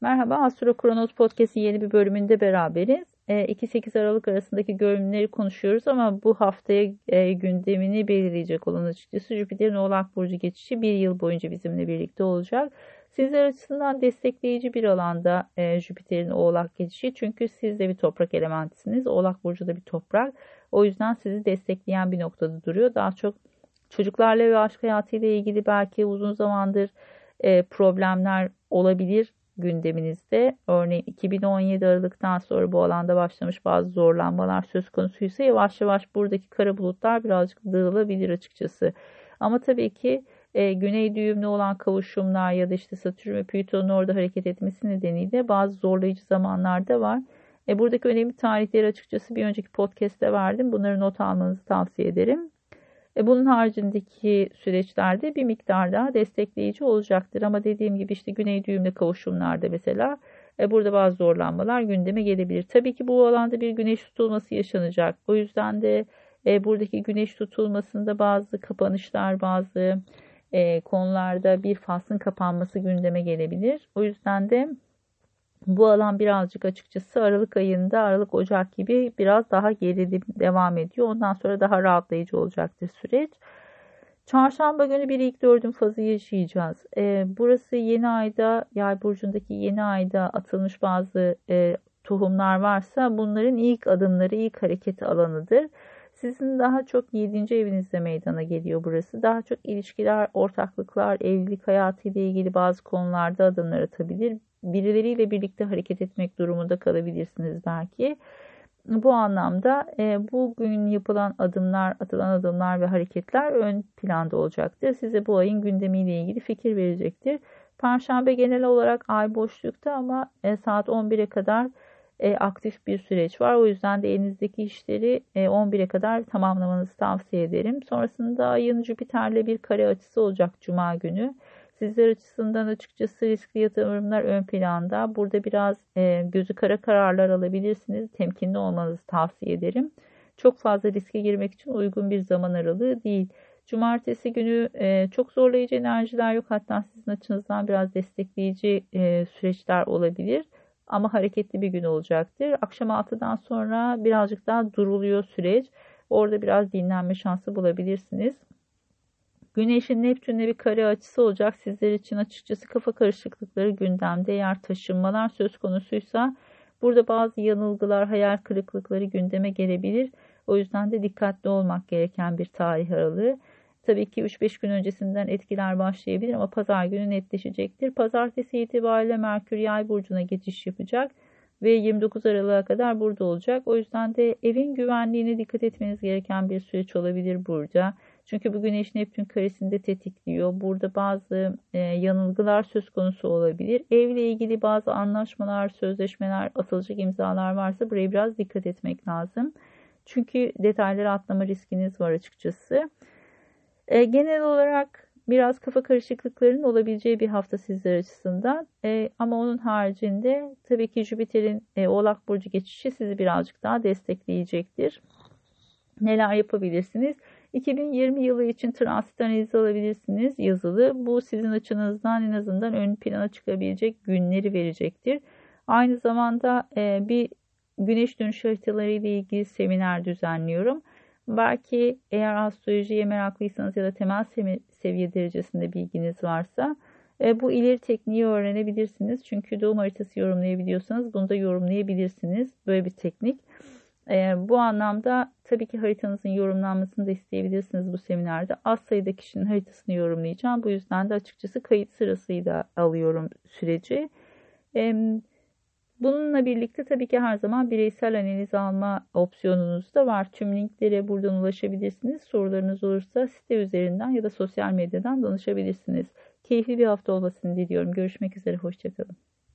Merhaba, Astro Kronos Podcast'in yeni bir bölümünde beraberiz. 2-8 Aralık arasındaki görünümleri konuşuyoruz ama bu haftaya e, gündemini belirleyecek olan açıkçası Jüpiter'in Oğlak Burcu geçişi bir yıl boyunca bizimle birlikte olacak. Sizler açısından destekleyici bir alanda e, Jüpiter'in Oğlak geçişi çünkü siz de bir toprak elementisiniz. Oğlak Burcu da bir toprak. O yüzden sizi destekleyen bir noktada duruyor. Daha çok çocuklarla ve aşk hayatıyla ilgili belki uzun zamandır e, problemler olabilir gündeminizde. Örneğin 2017 Aralık'tan sonra bu alanda başlamış bazı zorlanmalar söz konusuysa yavaş yavaş buradaki kara bulutlar birazcık dağılabilir açıkçası. Ama tabii ki e, güney düğümlü olan kavuşumlar ya da işte Satürn ve Plüton'un orada hareket etmesi nedeniyle bazı zorlayıcı zamanlarda var. E, buradaki önemli tarihleri açıkçası bir önceki podcast'te verdim. Bunları not almanızı tavsiye ederim. E, bunun haricindeki süreçlerde bir miktar daha destekleyici olacaktır. Ama dediğim gibi işte güney düğümle kavuşumlarda mesela e, burada bazı zorlanmalar gündeme gelebilir. Tabii ki bu alanda bir güneş tutulması yaşanacak. O yüzden de e, buradaki güneş tutulmasında bazı kapanışlar, bazı konularda bir faslın kapanması gündeme gelebilir. O yüzden de bu alan birazcık açıkçası Aralık ayında, Aralık Ocak gibi biraz daha gerilim devam ediyor. Ondan sonra daha rahatlayıcı olacaktır süreç. Çarşamba günü bir ilk dördün fazı yaşayacağız. Ee, burası yeni ayda, yay burcundaki yeni ayda atılmış bazı e, tohumlar varsa bunların ilk adımları, ilk hareket alanıdır. Sizin daha çok 7. evinizde meydana geliyor burası. Daha çok ilişkiler, ortaklıklar, evlilik hayatı ile ilgili bazı konularda adımlar atabilir birileriyle birlikte hareket etmek durumunda kalabilirsiniz belki. Bu anlamda e, bugün yapılan adımlar, atılan adımlar ve hareketler ön planda olacaktır. Size bu ayın gündemiyle ilgili fikir verecektir. Perşembe genel olarak ay boşlukta ama e, saat 11'e kadar e, aktif bir süreç var. O yüzden de elinizdeki işleri e, 11'e kadar tamamlamanızı tavsiye ederim. Sonrasında ayın Jüpiter'le bir kare açısı olacak Cuma günü. Sizler açısından açıkçası riskli yatırımlar ön planda. Burada biraz e, gözü kara kararlar alabilirsiniz. Temkinli olmanızı tavsiye ederim. Çok fazla riske girmek için uygun bir zaman aralığı değil. Cumartesi günü e, çok zorlayıcı enerjiler yok. Hatta sizin açınızdan biraz destekleyici e, süreçler olabilir. Ama hareketli bir gün olacaktır. Akşam 6'dan sonra birazcık daha duruluyor süreç. Orada biraz dinlenme şansı bulabilirsiniz. Güneşin Neptün'le bir kare açısı olacak. Sizler için açıkçası kafa karışıklıkları gündemde. Eğer taşınmalar söz konusuysa burada bazı yanılgılar, hayal kırıklıkları gündeme gelebilir. O yüzden de dikkatli olmak gereken bir tarih aralığı. Tabii ki 3-5 gün öncesinden etkiler başlayabilir ama pazar günü netleşecektir. Pazartesi itibariyle Merkür Yay burcuna geçiş yapacak ve 29 Aralık'a kadar burada olacak. O yüzden de evin güvenliğine dikkat etmeniz gereken bir süreç olabilir burada. Çünkü bu Güneş Neptün karesinde tetikliyor. Burada bazı e, yanılgılar söz konusu olabilir. Evle ilgili bazı anlaşmalar, sözleşmeler, atılacak imzalar varsa buraya biraz dikkat etmek lazım. Çünkü detayları atlama riskiniz var açıkçası. E, genel olarak biraz kafa karışıklıklarının olabileceği bir hafta sizler açısından. E, ama onun haricinde tabii ki Jüpiter'in e, Oğlak Burcu geçişi sizi birazcık daha destekleyecektir. Neler yapabilirsiniz? 2020 yılı için transit analizi alabilirsiniz yazılı. Bu sizin açınızdan en azından ön plana çıkabilecek günleri verecektir. Aynı zamanda e, bir güneş dönüş haritaları ile ilgili seminer düzenliyorum. Belki eğer astrolojiye meraklıysanız ya da temel seviye derecesinde bilginiz varsa e, bu ileri tekniği öğrenebilirsiniz. Çünkü doğum haritası yorumlayabiliyorsanız bunu da yorumlayabilirsiniz. Böyle bir teknik. E, bu anlamda tabii ki haritanızın yorumlanmasını da isteyebilirsiniz bu seminerde. Az sayıda kişinin haritasını yorumlayacağım. Bu yüzden de açıkçası kayıt sırasıyla alıyorum süreci. E, bununla birlikte tabii ki her zaman bireysel analiz alma opsiyonunuz da var. Tüm linklere buradan ulaşabilirsiniz. Sorularınız olursa site üzerinden ya da sosyal medyadan danışabilirsiniz. Keyifli bir hafta olmasını diliyorum. Görüşmek üzere, hoşçakalın.